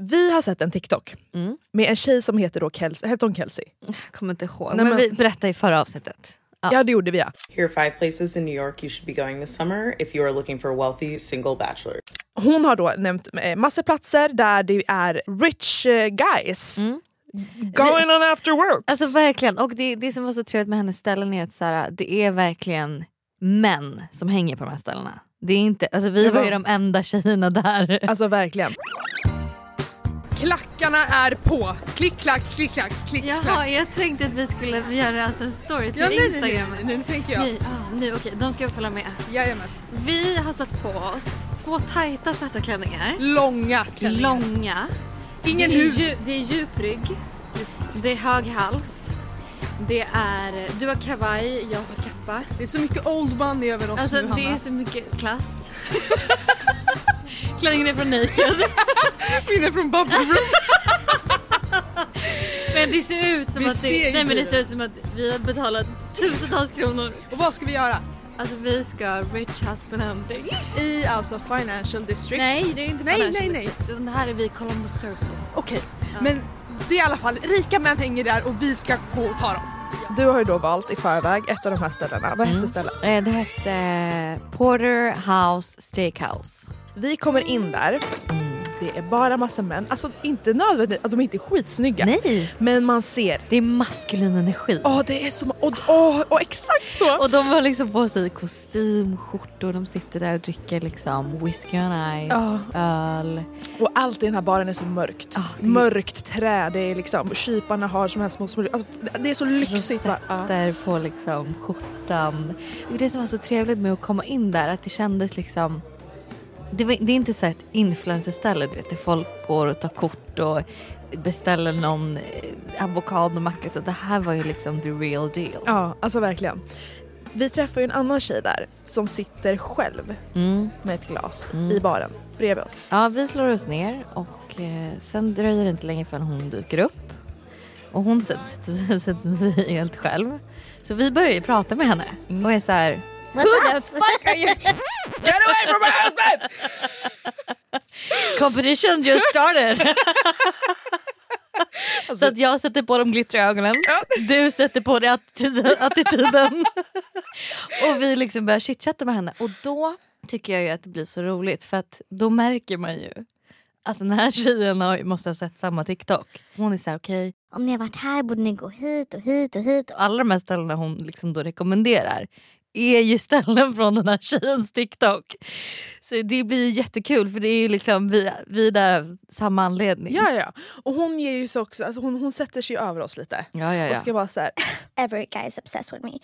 Vi har sett en TikTok Mm. med en tjej som heter då Kelsey. Hette hon Kelsey? Jag kommer inte ihåg. Nej, men, men- vi berättade i förra avsnittet. Ja. Ja det gjorde vi ja. Here are five places in New York you should be going this summer if you are looking for a wealthy single bachelor. Hon har då nämnt eh, massor platser där det är rich eh, guys. Going on after works. Mm. Alltså verkligen. Och det, det som var så trevligt med hennes ställen är att så här, det är verkligen män som hänger på de här ställena. Det är inte, alltså vi var- ju de enda tjejerna där. Alltså verkligen. Klackarna är på. Klick klack, klick klack, klick klack. jag tänkte att vi skulle göra alltså en story till Ja, nej, nej, nej, nej, nu tänker jag. Nej, ah, nu okej, de ska följa med. Jajamensan. Vi har satt på oss två tajta svarta klänningar. Långa klänningar. Långa. Ingen det, är huvud. dju- det är djup rygg. Det är hög hals. Det är, du har kavaj, jag har kappa. Det är så mycket old money över oss Alltså nu det Hanna. är så mycket klass. Klänningen är från Naked. Min är från Bubble Room. Men det ser ut som Vi att det, nej, men det ser ut som att vi har betalat tusentals kronor. Och vad ska vi göra? Alltså vi ska rich husband hunting. I alltså Financial District. Nej det är inte Nej, Financial nej, nej. District, utan det här är vi Columbus Circle. Okej, men det är i alla fall rika män hänger där och vi ska gå och ta dem. Du har ju då valt i förväg ett av de här ställena. Vad hette stället? Eh, Det hette Porter House Steakhouse. Vi kommer in där. Det är bara massa män. Alltså inte nödvändigt att de inte är skitsnygga. Nej! Men man ser. Det är maskulin energi. Åh det är så... Åh åh, åh, exakt så! Och de har liksom på sig kostym, skjortor, de sitter där och dricker liksom whisky on ice, öl. Och allt i den här baren är så mörkt. Ja, det Mörkt trä, det är liksom, kyparna har som här små små... Alltså, det är så lyxigt. Ja. Rosetter på liksom skjortan. Det var det som var så trevligt med att komma in där, att det kändes liksom det, var, det är inte så ett influencerställe du vet, där folk går och tar kort och beställer någon eh, avokadomacka. Det här var ju liksom the real deal. ja, alltså verkligen. Vi träffar ju en annan tjej där som sitter själv Mm. med ett glas Mm. i baren bredvid oss. Ja, vi slår oss ner och eh, sen dröjer det inte länge förrän hon dyker upp. Och hon sätter, sätter sig helt själv. Så vi börjar ju prata med henne och är så här. Who the fuck are you? Get away from my husband! Competition just started! så att jag sätter på de glittriga ögonen, du sätter på dig attituden, attityden. och vi liksom börjar chitchatta med henne och då tycker jag ju att det blir så roligt för att då märker man ju att den här tjejen har, måste ha sett samma TikTok. Hon är så här okej, Om ni har varit här borde ni gå hit och hit och hit. alla de här ställena hon liksom då rekommenderar är ju ställen från den här tjejens TikTok. Så det blir ju jättekul för det är ju liksom vi, vi är där av samma anledning. Ja, ja. Och hon ger ju så också, alltså hon, hon sätter sig över oss lite. ja, ja. Och ja. ska vara så här. Every guy is obsessed with me.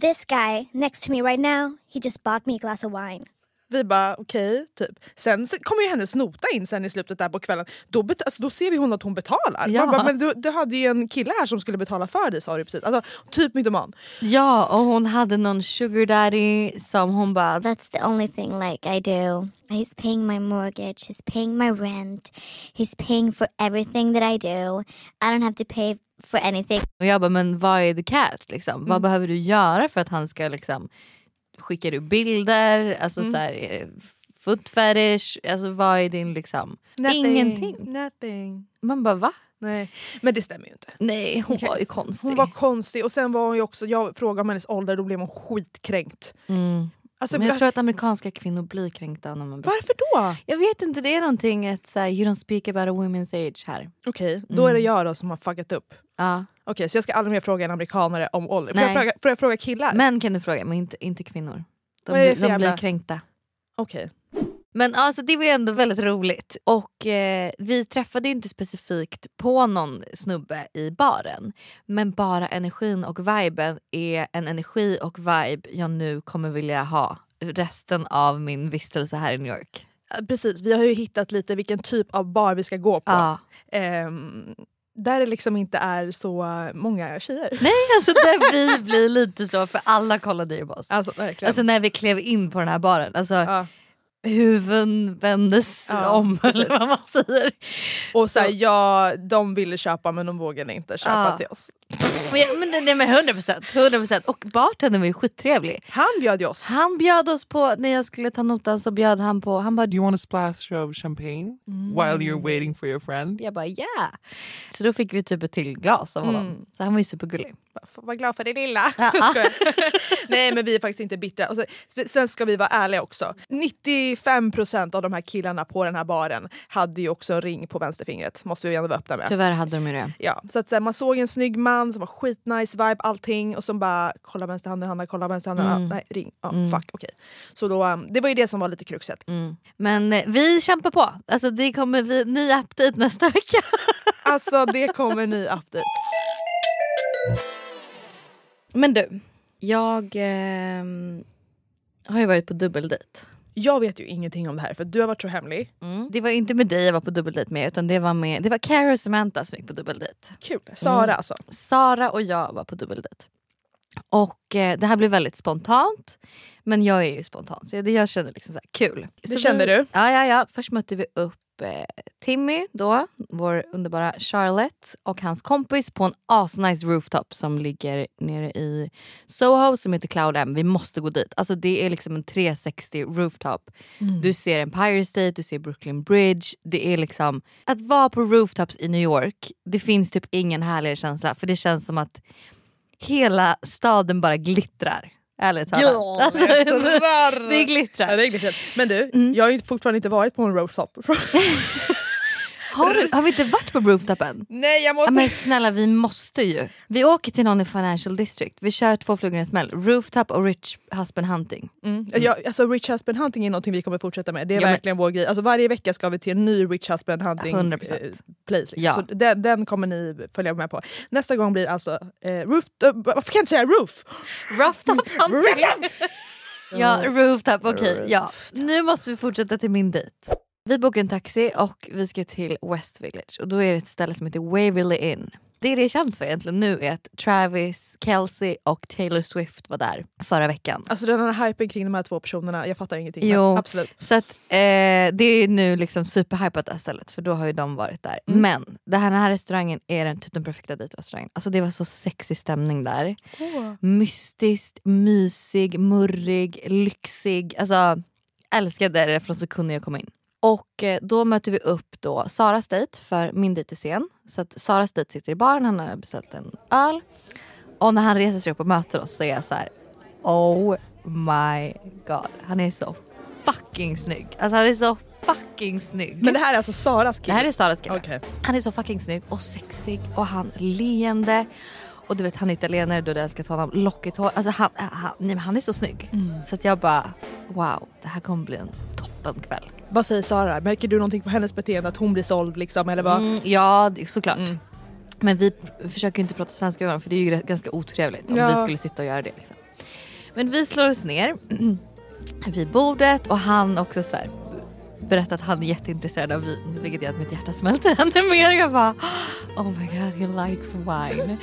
This guy next to me right now, he just bought me a glass of wine. Vi bara okej, typ. Sen kommer ju hennes nota in sen i slutet där på kvällen. Då, alltså, då ser vi hon att hon betalar. Ja. Bara, men du, du hade ju en kille här som skulle betala för dig sa du precis. Alltså, typ mytoman. ja, och hon hade någon sugar daddy som hon bara That's the only thing like I do. He's paying my mortgage, he's paying my rent, he's paying for everything that I do. I don't have to pay for anything. och jag bara men vad är the catch liksom? Mm. Vad behöver du göra för att han ska liksom skicka du bilder, alltså Mm. så här, eh, foot fetish, alltså vad är din liksom ingenting. Nothing. Man bara va? Nej, men det stämmer ju inte. Nej hon Okej. var ju konstig. Hon var konstig och sen var hon också, jag frågade om hennes ålder då blev hon skitkränkt. mm. Alltså, Men jag tror att amerikanska kvinnor blir kränkta när man Varför då? Jag vet inte, det är någonting att så här, you don't speak about a women's age här. Okej, då är det jag då som har fuckat upp. Ja. Okej, så jag ska aldrig mer fråga en amerikanare om ålder. Får jag, fråga, får jag fråga killar? Män kan du fråga, men inte, inte kvinnor. De, blir, de blir kränkta. Okej. Men alltså, det var ju ändå väldigt roligt. Och eh, Vi träffade inte specifikt på någon snubbe i baren. Men bara energin och viben är en energi och vibe jag nu kommer vilja ha resten av min vistelse här i New York. Precis, vi har ju hittat lite vilken typ av bar vi ska gå på. Ja. Ehm, där det liksom inte är så många tjejer. Nej alltså där vi blir lite så för alla kollade ju på oss. Alltså verkligen. Alltså när vi klev in på den här baren. Alltså, ja. Huvuden vändes Ja, om precis. eller vad man säger. Och så här, ja, de ville köpa men de vågade inte köpa Ja. till oss. Men, men, nej men 100%, 100% och bartendern var ju skittrevlig. Han bjöd oss. Han bjöd oss på, när jag skulle ta notan så bjöd han på, han bara Do you want a splash of champagne while you're waiting for your friend? jag bara yeah. Så då fick vi typ ett till glas av honom. Mm. Så han var ju supergullig. Vara glad för det lilla. Ja. Nej men vi är faktiskt inte bittra. Och så, sen ska vi vara ärliga också. 95% av de här killarna på den här baren hade ju också en ring på vänsterfingret. Måste vi ändå vara öppna med. Tyvärr hade de ju det. Ja, så att, så här, man såg en snygg man som var skitnice vibe allting och som bara kolla vänsterhanden, Hanna, kolla vänsterhanden, Mm. ah, nej ring, ah, Mm. fuck okej. Så då, um, det var ju det som var lite kruxet. Mm. Men eh, vi kämpar på. Alltså det kommer vi, ny update nästa vecka. Alltså det kommer ny update. Men du, jag ehm, har ju varit på dubbeldejt. Jag vet ju ingenting om det här för du har varit så hemlig. Mm. Det var inte med dig jag var på dubbeldejt med utan det var med det var Cara och Samantha som gick på dubbeldejt. Kul. Sara Mm. alltså. Sara och jag var på dubbeldejt. Och eh, det här blev väldigt spontant. Men jag är ju spontan så det jag kände liksom så här, kul. Det Så kände vi, du? Ja, ja, ja. Först mötte vi upp eh, Timmy då, vår underbara Charlotte och hans kompis på en asnice rooftop som ligger nere i Soho som heter Cloud M. Vi måste gå dit. Alltså det är liksom en 360 rooftop. Du ser Empire State, du ser Brooklyn Bridge. Det är liksom att vara på rooftops i New York. Det finns typ ingen härligare känsla för det känns som att hela staden bara glittrar. Ärligt talat. Alltså, det glittrar. Ja, det är glittret. Men du, Mm. jag har ju fortfarande inte varit på en rooftop. Har, du, har vi inte varit på rooftopen? Nej jag Ja, måste... men snälla vi måste ju. Vi åker till någon i Financial District. Vi kör två flugor i en smäll. Rooftop och rich husband hunting. Mm. Jag, alltså Rich Husband Hunting är någonting vi kommer fortsätta med. Det är Ja, men- verkligen vår grej. Alltså varje vecka ska vi till en ny Rich Husband Hunting 100%. eh, place. Liksom. Ja. Så den, den kommer ni följa med på. Nästa gång blir alltså eh, roof... eh, varför kan jag inte säga roof? Rooftop hunting! ja, rooftop. Okej, Rooftop. ja. Nu måste vi fortsätta till min dejt. Vi bokar en taxi och vi ska till West Village. Och då är det ett ställe som heter Waverly Inn. Det det är känt för egentligen nu är att Travis, Kelce och Taylor Swift var där förra veckan. Alltså den här hypen kring de här två personerna, jag fattar ingenting. Jo. Absolut. Så att, eh, det är nu liksom superhypat det här stället för då har ju de varit där. Mm. Men det här, den här restaurangen är den, typ den perfekta dejtrestaurangen. Alltså det var så sexig stämning där. Mystiskt, mysig, murrig, lyxig. Alltså älskade det från sekunden jag kom in. Och eh, då möter vi upp då Saras dejt för min dejt är sen. Så att Saras dejt sitter i baren, han har beställt en öl. Och när han reser sig upp och möter oss så är jag så här. Oh my god. Han är så fucking snygg. Alltså han är så fucking snygg. Men det här är alltså Saras det kille? här är Saras kille. Okej. Han är så fucking snygg och sexig och han leende. Och du vet han är italienare jag ska ta honom lockigt hår. Alltså han, han, nej, men han är så snygg. Så att jag bara wow det här kommer bli en toppenkväll. Vad säger Sara? Märker du någonting på hennes beteende? Att hon blir såld liksom? Eller vad? Mm, ja det- såklart. Mm. Men vi försöker inte prata svenska med varandra för det är ju ganska otrevligt om Ja. vi skulle sitta och göra det. Liksom. Men vi slår oss ner vid bordet och han också så här berättar att han är jätteintresserad av vin vilket gör att mitt hjärta smälter ännu mer. Jag bara oh my god he likes wine.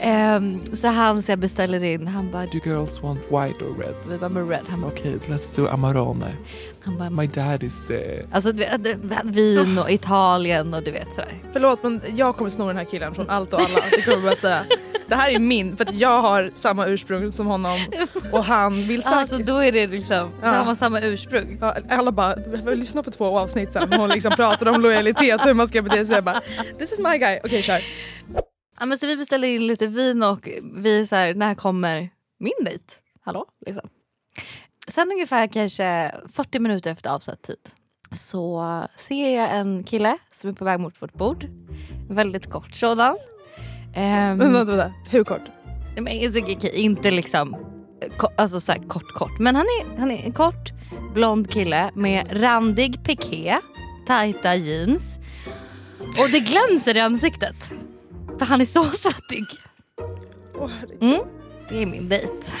Ehm, så han så här beställer in, han bara Do girls want white or red? vi bara med red. Han bara, Okay, let's do Amarone. Han bara My dad is... Uh, alltså vin och Italien och du vet sådär. Förlåt men jag kommer sno den här killen från allt och alla. Det kommer jag bara säga. Det här är min för att jag har samma ursprung som honom och han vill säkert... Alltså då är det liksom Ja. samma, samma ursprung. Ja, alla bara, lyssna på två avsnitt sen. Hon liksom pratade om lojalitet och hur man ska bete sig. Jag bara, this is my guy. Okej kör. Ja, men så vi beställer in lite vin och vi är så här, när kommer min dejt? Hallå? Liksom. Sen ungefär kanske 40 minuter efter avsatt tid så ser jag en kille som är på väg mot vårt bord. Väldigt kort sådan. Ehm, Vänta, vänta. Hur kort? men, alltså, okej, inte liksom ko- alltså, så kort kort men han är, han är en kort blond kille med randig piké, tajta jeans och det glänser i ansiktet. För han är så svettig. Mm. Det är min dejt.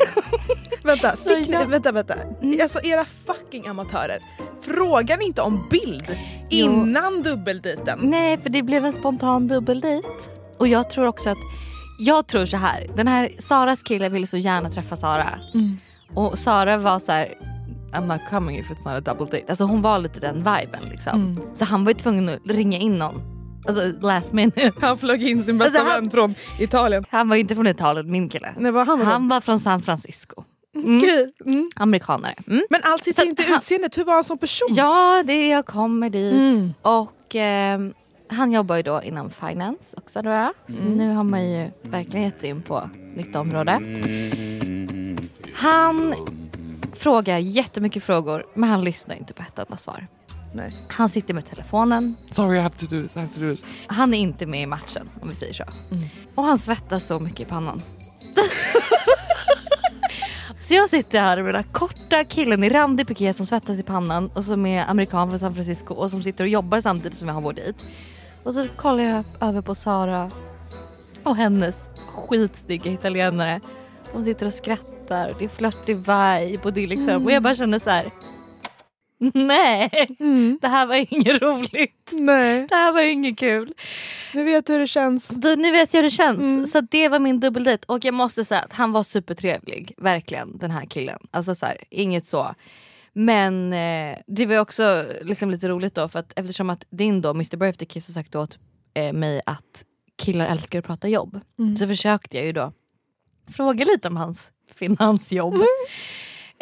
Vänta, fick ni, vänta, vänta. Mm. Alltså era fucking amatörer. Frågar ni inte om bild Jo. innan dubbeldejten? Nej för det blev en spontan dubbeldejt. Och jag tror också att, jag tror så här. den här Saras kille ville så gärna träffa Sara. Mm. Och Sara var så här. I'm not coming if it's not a double date. Alltså hon var lite den viben liksom. Mm. Så han var ju tvungen att ringa in någon Alltså last minute. Han flög in sin bästa Alltså, han- vän från Italien. Han var inte från Italien min kille. Nej, vad han var Han var från San Francisco. Mm. Okej. Mm. Amerikanare. Mm. Men allt sitter inte i utseendet. Hur var han som person? Ja, det jag kommer dit. Mm. Och ehm, han jobbar ju då inom finance också. Då. Så nu har man ju verkligen gett sig in på nytt område. Han frågar jättemycket frågor men han lyssnar inte på ett enda svar. Nej. Han sitter med telefonen. Sorry, I have to do this. I have to do this. Han är inte med i matchen om vi säger så. Och han svettas så mycket i pannan. så jag sitter här med den här korta killen i randig piké som svettas i pannan och som är amerikan från San Francisco och som sitter och jobbar samtidigt som jag har vår dit. Och så kollar jag över på Sara och hennes skitsnygga italienare. De sitter och skrattar och det är flörtig vibe och det är liksom och jag bara känner så här. Nej, Mm. det här var inget roligt. Nej, Det här var inget kul. nu vet du hur det känns. Då, nu vet jag hur det känns. Mm. Så det var min dubbeldejt och jag måste säga att han var supertrevlig. Verkligen den här killen. Alltså så här, inget så. Men eh, det var också liksom lite roligt då för att eftersom att din då Mr Birthday Kiss har sagt åt eh, mig att killar älskar att prata jobb. Mm. Så försökte jag ju då fråga lite om hans finansjobb.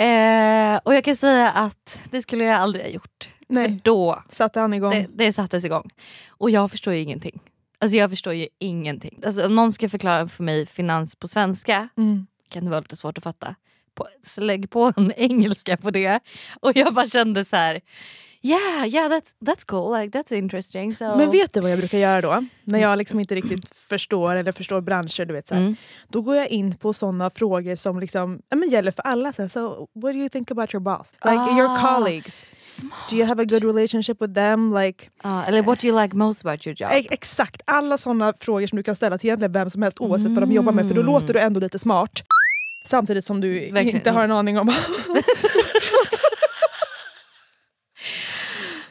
Eh, och jag kan säga att det skulle jag aldrig ha gjort. För Nej, då satte han igång. det, det sattes igång. Och jag förstår ju ingenting. Alltså jag förstår ju ingenting. Alltså om någon ska förklara för mig finans på svenska Mm. kan det vara lite svårt att fatta. På, så lägg på en engelska på det. Och jag bara kände så här. Yeah, yeah that's, that's cool, like, that's interesting. So... Men vet du vad jag brukar göra då? När jag liksom inte riktigt förstår eller förstår branscher. Du vet, så. Mm. Då går jag in på såna frågor som liksom, ja, men gäller för alla. Så, här, so, what do you think about your boss? Like your Ah. colleagues? Do you have a good relationship with them? Like, Ja, eller what do you like most about your job? exakt, alla såna frågor som du kan ställa till egentligen vem som helst oavsett vad de jobbar med. För då låter du ändå lite smart. Samtidigt som du Verkligen. inte har en aning om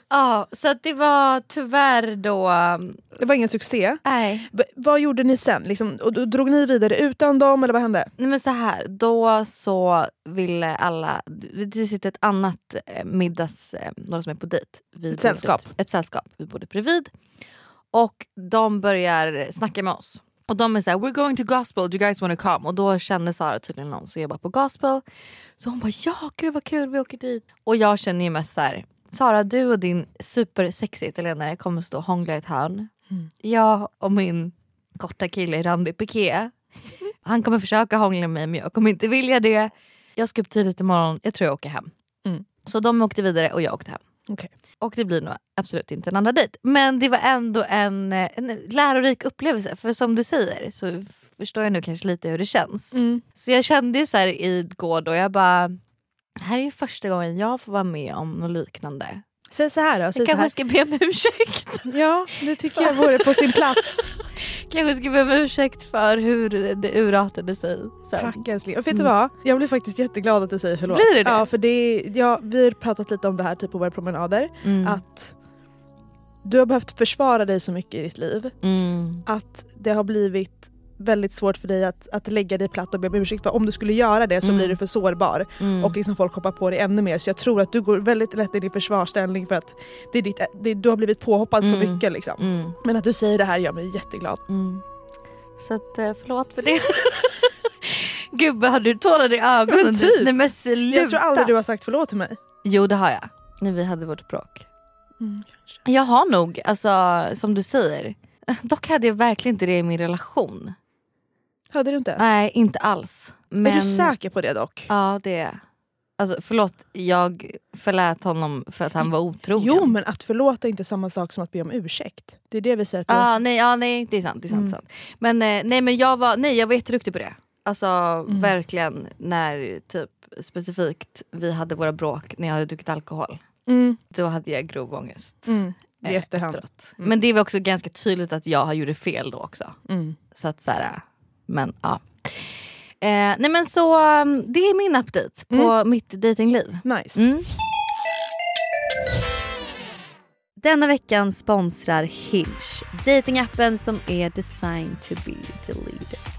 Ja, så det var tyvärr då... Det var ingen succé. Nej. V- vad gjorde ni sen? Liksom, och då drog ni vidare utan dem eller vad hände? Nej men så här, då så ville alla, det sitter ett annat eh, middags, eh, några som är på dejt. vid Ett sällskap. bordet. Ett sällskap, vi bodde bredvid. Och de börjar snacka med oss. Och de är såhär, we're going to gospel, do you guys wanna come? Och då kände Sara tydligen någon som jobbar på gospel. Så hon bara, ja gud vad kul, vi åker dit. Och jag känner ju mest såhär, Sara du och din supersexy italienare kommer stå och hångla i ett hörn. Jag och min korta kille i randig piké. Han kommer försöka hångla med mig men jag kommer inte vilja det. Jag ska upp tidigt imorgon, jag tror jag åker hem. Mm. Så de åkte vidare och jag åkte hem. Okej. Och det blir nog absolut inte en andra dejt. Men det var ändå en, eh, en lärorik upplevelse. För som du säger så förstår jag nu kanske lite hur det känns. Mm. Så jag kände ju så här igår då, jag bara... Det här är ju första gången jag får vara med om något liknande. Säg så här då. Säg Jag så här. kanske ska be om ursäkt. Ja, det tycker jag vore på sin plats. kanske ska be om ursäkt för hur det urartade sig. sen. Tack älskling. Och vet du vad? Jag blir faktiskt jätteglad att du säger förlåt. Blir du det? Ja, för det, ja, vi har pratat lite om det här typ på våra promenader. Mm. Att du har behövt försvara dig så mycket i ditt liv. Mm. Att det har blivit väldigt svårt för dig att, att lägga dig platt och be om ursäkt. För om du skulle göra det så Mm. blir du för sårbar. Mm. Och liksom folk hoppar på dig ännu mer. Så jag tror att du går väldigt lätt in i försvarsställning för att det är ditt, det, du har blivit påhoppad så Mm. mycket. Liksom. Mm. Men att du säger det här gör mig jätteglad. Mm. Så att, eh, förlåt för det. Vad hade du tårar i ögonen? Men typ. Nej men sluta. Jag tror aldrig du har sagt förlåt till mig. Jo det har jag. När vi hade vårt bråk. Mm. Jag har nog, alltså som du säger. Dock hade jag verkligen inte det i min relation. Hade du inte? Nej inte alls. Men, Är du säker på det dock? Ja det är. Alltså förlåt, jag förlät honom för att han var otrogen. Jo men att förlåta är inte samma sak som att be om ursäkt. Det är det vi säger Ah, nej, ja, nej det är sant. Det är sant, Mm. sant. Men, eh, nej, men jag, var, nej, jag var jätteduktig på det. Alltså Mm. verkligen när typ specifikt vi hade våra bråk när jag hade druckit alkohol. mm. Då hade jag grov ångest. Mm. I eh, efterhand. efteråt. Mm. Men det var också ganska tydligt att jag gjorde fel då också. Mm. Så att så här, men ja. Eh, nej men så um, det är min update på mitt datingliv. Nice. Mm. Denna veckan sponsrar Hinge, datingappen som är designed to be deleted.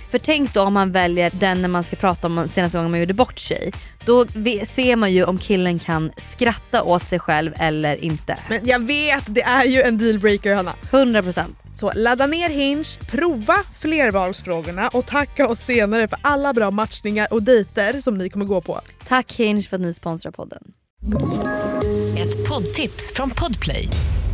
För tänk då om man väljer den när man ska prata om senaste gången man gjorde bort sig. Då ser man ju om killen kan skratta åt sig själv eller inte. Men jag vet, det är ju en dealbreaker Hanna. 100%. Så ladda ner Hinge, prova flervalsfrågorna och tacka oss senare för alla bra matchningar och dejter som ni kommer gå på. Tack Hinge för att ni sponsrar podden. Ett poddtips från Podplay.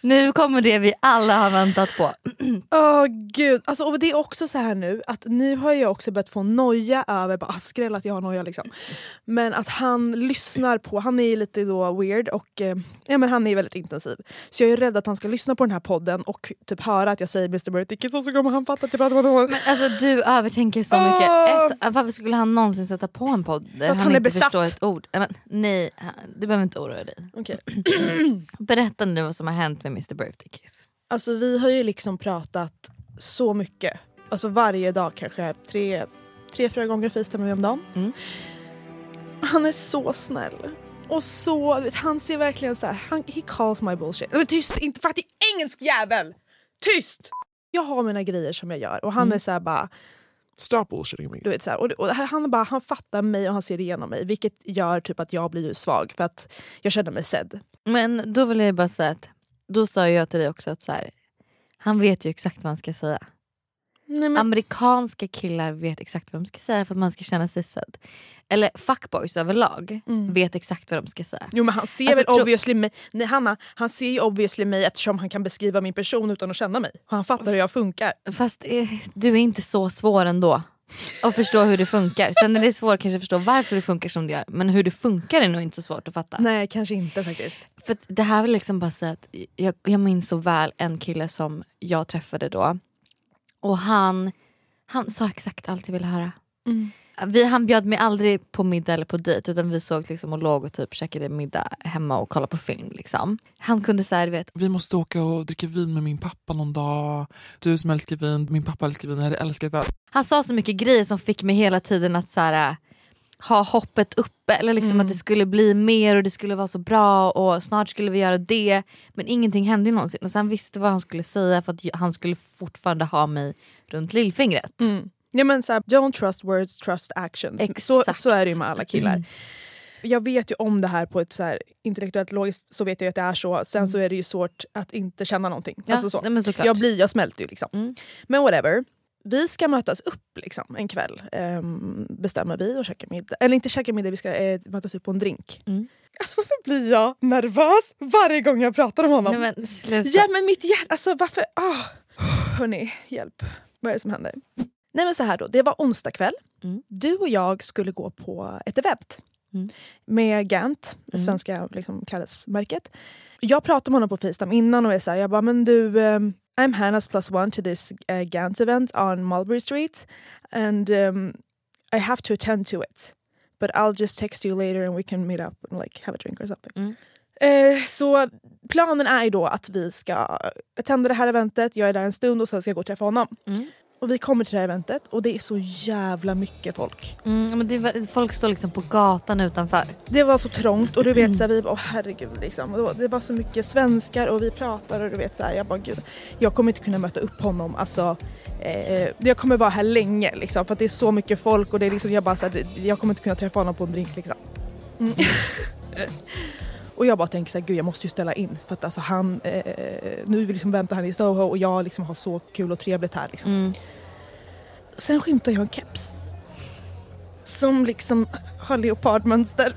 Nu kommer det vi alla har väntat på. Åh oh, gud, alltså, och det är också så här nu att nu har jag också börjat få noja över, bara ah, skräll att jag har noja liksom. Men att han lyssnar på, han är lite då weird och eh, ja, men han är väldigt intensiv. Så jag är rädd att han ska lyssna på den här podden och typ höra att jag säger Mr Kiss och så kommer han fatta att jag pratar med honom. Men alltså du övertänker så mycket. Åh! Ett, varför skulle han någonsin sätta på en podd där att han, han inte besatt. förstår ett ord? Men, nej, du behöver inte oroa dig. Okej. Berätta nu vad som har hänt med Mr Birthday Kiss. Alltså vi har ju liksom pratat så mycket. Alltså varje dag kanske tre, tre fyra gånger facetimar vi om dagen. Mm. Han är så snäll. Och så, vet, han ser verkligen så här, han, he calls my bullshit. Men tyst, inte fattig engelsk jävel! Tyst! Jag har mina grejer som jag gör och han är så här bara, Stop bullshitting me. du vet så här, och, och han, är bara, han fattar mig och han ser igenom mig vilket gör typ att jag blir ju svag för att jag känner mig sedd. Men då vill jag bara säga att då sa jag till dig också att så här, han vet ju exakt vad han ska säga. Nej, men, Amerikanska killar vet exakt vad de ska säga för att man ska känna sig sedd. Eller fuckboys överlag Mm. vet exakt vad de ska säga. Jo men han ser Alltså, väl tro- obviously mig, nej Hanna, han ser ju obviously mig eftersom han kan beskriva min person utan att känna mig. Och han fattar hur jag funkar. Fast eh, du är inte så svår ändå. Att förstå hur det funkar. Sen är det svårt kanske att förstå varför det funkar som det gör. Men hur det funkar är nog inte så svårt att fatta. Nej kanske inte faktiskt. För det här vill liksom bara säga att jag, jag minns så väl en kille som jag träffade då. Och han, han sa exakt allt jag ville höra. Mm. Vi, han bjöd mig aldrig på middag eller på dejt utan vi såg liksom och låg och typ käkade middag hemma och kollade på film. Liksom. Han kunde säga du vet, Vi måste åka och dricka vin med min pappa någon dag. Du som älskar vin, min pappa älskar vin, jag hade älskat det. han sa så mycket grejer som fick mig hela tiden att så här, ha hoppet uppe. Eller liksom att det skulle bli mer och det skulle vara så bra och snart skulle vi göra det. Men ingenting hände ju någonsin. Och så han visste vad han skulle säga för att han skulle fortfarande ha mig runt lillfingret. Mm. Ja, men så här, don't trust words, trust actions. Så, Exakt. Mm. så är det ju med alla killar. Jag vet ju om det här på ett så här, intellektuellt logiskt så vet jag att det är så. Sen så är det ju svårt att inte känna någonting. Mm. Ja, Alltså så. Jag, blir, jag smälter ju liksom. Mm. Men whatever. Vi ska mötas upp liksom, en kväll, um, bestämmer vi och käka middag. Eller inte käka middag, vi ska eh, mötas upp på en drink. Mm. Alltså varför blir jag nervös varje gång jag pratar om honom? Nej, men sluta. Ja men mitt hjärta, alltså varför? Ah. Hörni, hjälp. Vad är det som händer? Nej men så här då, det var onsdag kväll. Mm. Du och jag skulle gå på ett event. Mm. Med Gant, det Mm. svenska liksom, klädesmärket. Jag pratade med honom på Facetime innan och jag sa, jag bara men du, um, I'm Hannas plus one to this uh, Gant event on Mulberry Street and um, I have to attend to it. But I'll just text you later and we can meet up and like have a drink or something. Mm. Eh, så planen är ju då att vi ska attenda det här eventet, jag är där en stund och sen ska jag gå och träffa honom. Mm. Och vi kommer till det här eventet och det är så jävla mycket folk. Mm, men var- folk står liksom på gatan utanför. Det var så trångt och du vet så här, vi bara åh herregud liksom. Det var, det var så mycket svenskar och vi pratar och du vet så här, jag bara gud. Jag kommer inte kunna möta upp honom alltså. Eh, jag kommer vara här länge liksom för att det är så mycket folk och det är liksom jag bara så här, jag kommer inte kunna träffa honom på en drink liksom. Mm. och jag bara tänker så här, gud jag måste ju ställa in för att alltså han, eh, nu liksom väntar han i Soho och jag liksom har så kul och trevligt här liksom. Mm. Sen skymtar jag en keps. Som liksom har leopardmönster.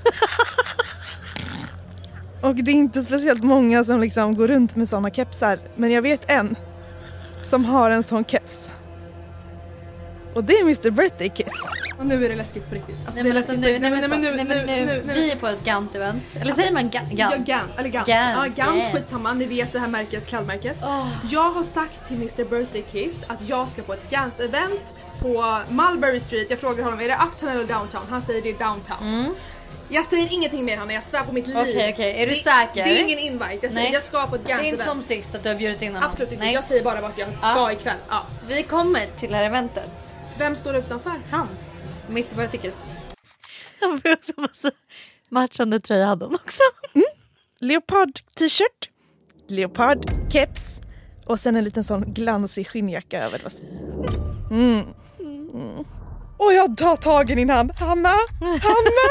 och det är inte speciellt många som liksom går runt med såna kepsar. Men jag vet en som har en sån keps. Och det är Mr Birthday Kiss. Och nu är det läskigt på riktigt. Alltså, Nej men alltså nu, nej men, nej, men nu, vi är på ett Gant-event. Eller säger man ga- Ja, Gant? Gant, eller Gant. Gant, ja, Gant yes. skitsamma, ni vet det här märket, klädmärket. Jag har sagt till Mr Birthday Kiss att jag ska på ett Gant-event på Mulberry Street. Jag frågar honom, är det uptown eller downtown? Han säger det är downtown. Jag säger ingenting mer Hanna, jag svär på mitt liv. Mm. Okej, okej. Är du det, säker? Det är ingen invite, jag säger Nej. jag ska på ett Det är inte som sist att du har bjudit in honom. Absolut inte, Nej. jag säger bara vart jag ska Ja. ikväll. Ja. Vi kommer till det här eventet. Vem står utanför? Han. Mr också säga, matchande tröja hade hon också. Leopard t-shirt, leopard keps och sen en liten sån glansig skinnjacka över. Mm. Mm. Och jag tar tag i din hand. Hanna! Hanna!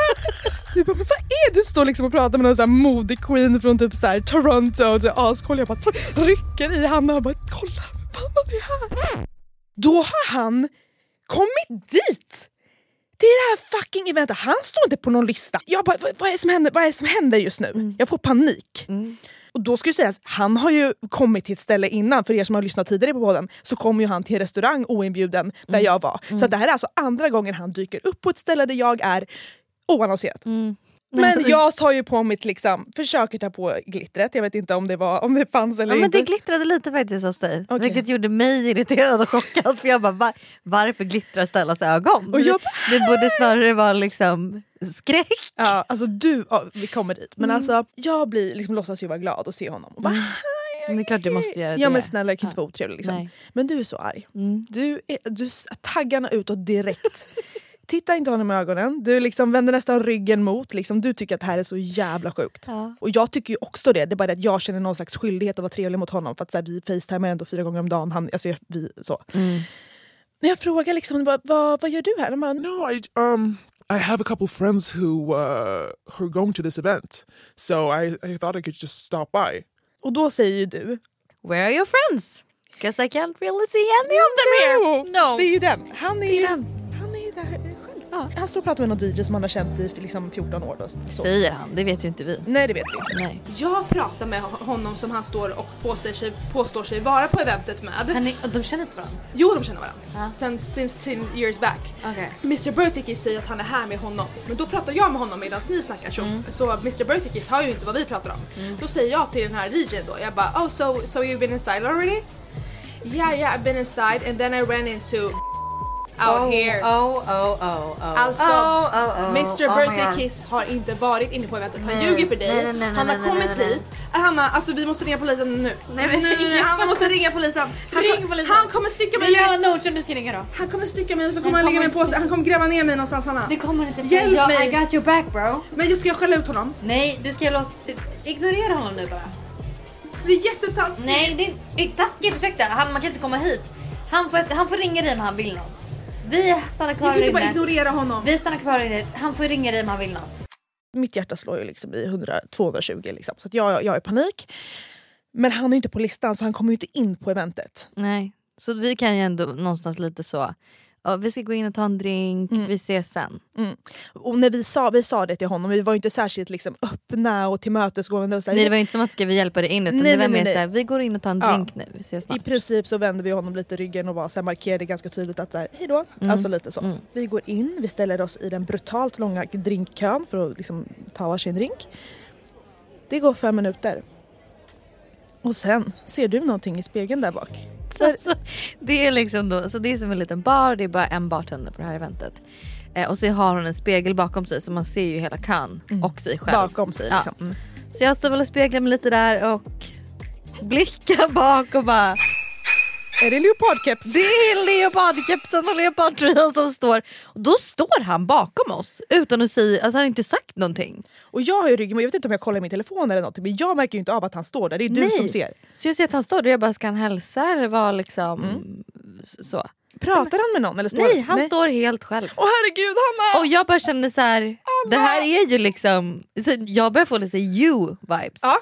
Du bara, men vad är? Du står liksom och pratar med någon sån här modig queen från typ så här Toronto och så är askoll. Jag bara rycker i Hanna och bara kolla, Hanna det är här. Då har han kommit dit! Det är det här fucking eventet. Han står inte på någon lista. Jag bara, vad, vad, är det som händer? vad är som händer just nu? Jag får panik. Och då ska jag säga att han har ju kommit till ett ställe innan, för er som har lyssnat tidigare på podden, så kom ju han till en restaurang oinbjuden där jag var. Så att det här är alltså andra gången han dyker upp på ett ställe där jag är oannonserat. Men jag tar ju på mitt liksom, försöker ta på glittret, jag vet inte om det, var, om det fanns eller Ja, men inte. det glittrade lite faktiskt hos dig. Okej. Vilket gjorde mig irriterad och chockad. För jag bara, var, varför glittrar Stellas ögon? Och jag Det borde snarare vara liksom skräck. Ja, alltså du, ja, vi kommer dit. Men alltså jag blir, liksom, låtsas ju vara glad att se honom. Och bara, Men det är klart du måste göra det. Ja men snälla jag kan inte vara otrevlig liksom. Men du är så arg. Mm. Du, är, du taggarna utåt direkt. Titta inte honom i ögonen, du liksom vänder nästan ryggen mot. Liksom, du tycker att det här är så jävla sjukt. Ja. Och jag tycker ju också det, det är bara det att jag känner någon slags skyldighet att vara trevlig mot honom. För att så här, vi facetimar ändå fyra gånger om dagen. Han, alltså, jag- vi, så. Mm. När jag frågar liksom, vad, vad, vad gör du här? Bara, No, I um I have a couple friends who uh who are going to this event, so I I thought I could just stop by. och då säger ju du, Where are your friends? Because I can't really see any of them here. No. Det är ju den. Han är, Det är ju, den. Själv. Han står och pratar med någon DJ som han har känt i liksom 14 år. Då, så. Säger han, det vet ju inte vi. Nej det vet vi inte. Nej. Jag pratar med honom som han står och påstår sig, påstår sig vara på eventet med. Han är, och de känner inte varandra? Jo, de känner varandra. Ja. Sen since, since years back. Okej. Mr Birthday säger att han är här med honom. Men då pratar jag med honom medan ni snackar. Så, Mm. så Mr Birthday hör ju inte vad vi pratar om. Då säger jag till den här DJn då. Jag bara, oh so, so you've been inside already? Yeah, yeah, I've been inside and then I ran into out oh, here. Oh, oh, oh, oh. Alltså, oh, oh, oh. Mr Oh Birthday. Kiss har inte varit inne på eventet. Han Nej, ljuger för dig. nej, nej, han har kommit hit. Hanna, alltså vi måste ringa polisen nu. Nej, men- nu han måste ringa polisen. Han, Ring polisen. han kommer stycka mig. Vi gör en du ska ringa då. Han kommer stycka mig och så kommer han lägga mig på sig. Han kommer gräva ner mig någonstans Hanna. Det kommer inte. Hjälp jag, mig. I got your back bro. Men jag ska skälla ut honom. Nej, du ska låta... Ignorera honom nu bara. Det är jättetaskigt. Nej, det är taskigt. Ursäkta, han, man kan inte komma hit. Han får, han får ringa dig om han vill något. Vi stannar kvar inte bara inne. ignorera honom. Vi stannar kvar inne. Han får ringa dig om han vill något. Mitt hjärta slår ju liksom i 100, 220 liksom. så att jag, jag är i panik. Men han är inte på listan så han kommer ju inte in på eventet. Nej. Så vi kan ju ändå någonstans lite så. Ja, vi ska gå in och ta en drink, Mm. vi ses sen. Och när vi sa, vi sa det till honom, vi var inte särskilt liksom öppna och tillmötesgående. Och så här, Nej det var inte som att ska vi hjälpa dig in utan Nej, det var nej, mer nej, såhär, vi går in och tar en Ja. drink nu, vi ses I snart. princip så vände vi honom lite ryggen och var, så här, markerade ganska tydligt att så här, hej då. Mm. Alltså lite så. Mm. Vi går in, vi ställer oss i den brutalt långa drinkkön för att liksom, ta varsin drink. Det går fem minuter. Och sen ser du någonting i spegeln där bak. Så här, Alltså, det är liksom då, så det är som en liten bar, det är bara en bartender på det här eventet. Eh, och så har hon en spegel bakom sig så man ser ju hela kön Mm. och sig själv. bakom sig liksom. Mm. Så jag står väl och speglar mig lite där och blickar bak och bara Är det leopardkeps? Det är leopardkepsen och leopardtröjan som står. Och då står han bakom oss utan att säga, alltså han har inte sagt någonting. Och jag har ju ryggen, jag vet inte om jag kollar i min telefon eller någonting men jag märker ju inte av att han står där. Det är du Nej. som ser. Så jag ser att han står där och jag bara, ska han hälsa eller vad liksom s- så? Pratar han med någon eller står Nej, han står helt själv. Åh herregud Hanna! Och jag bara känner så här, det här är ju liksom, så jag börjar få lite you-vibes. Ja.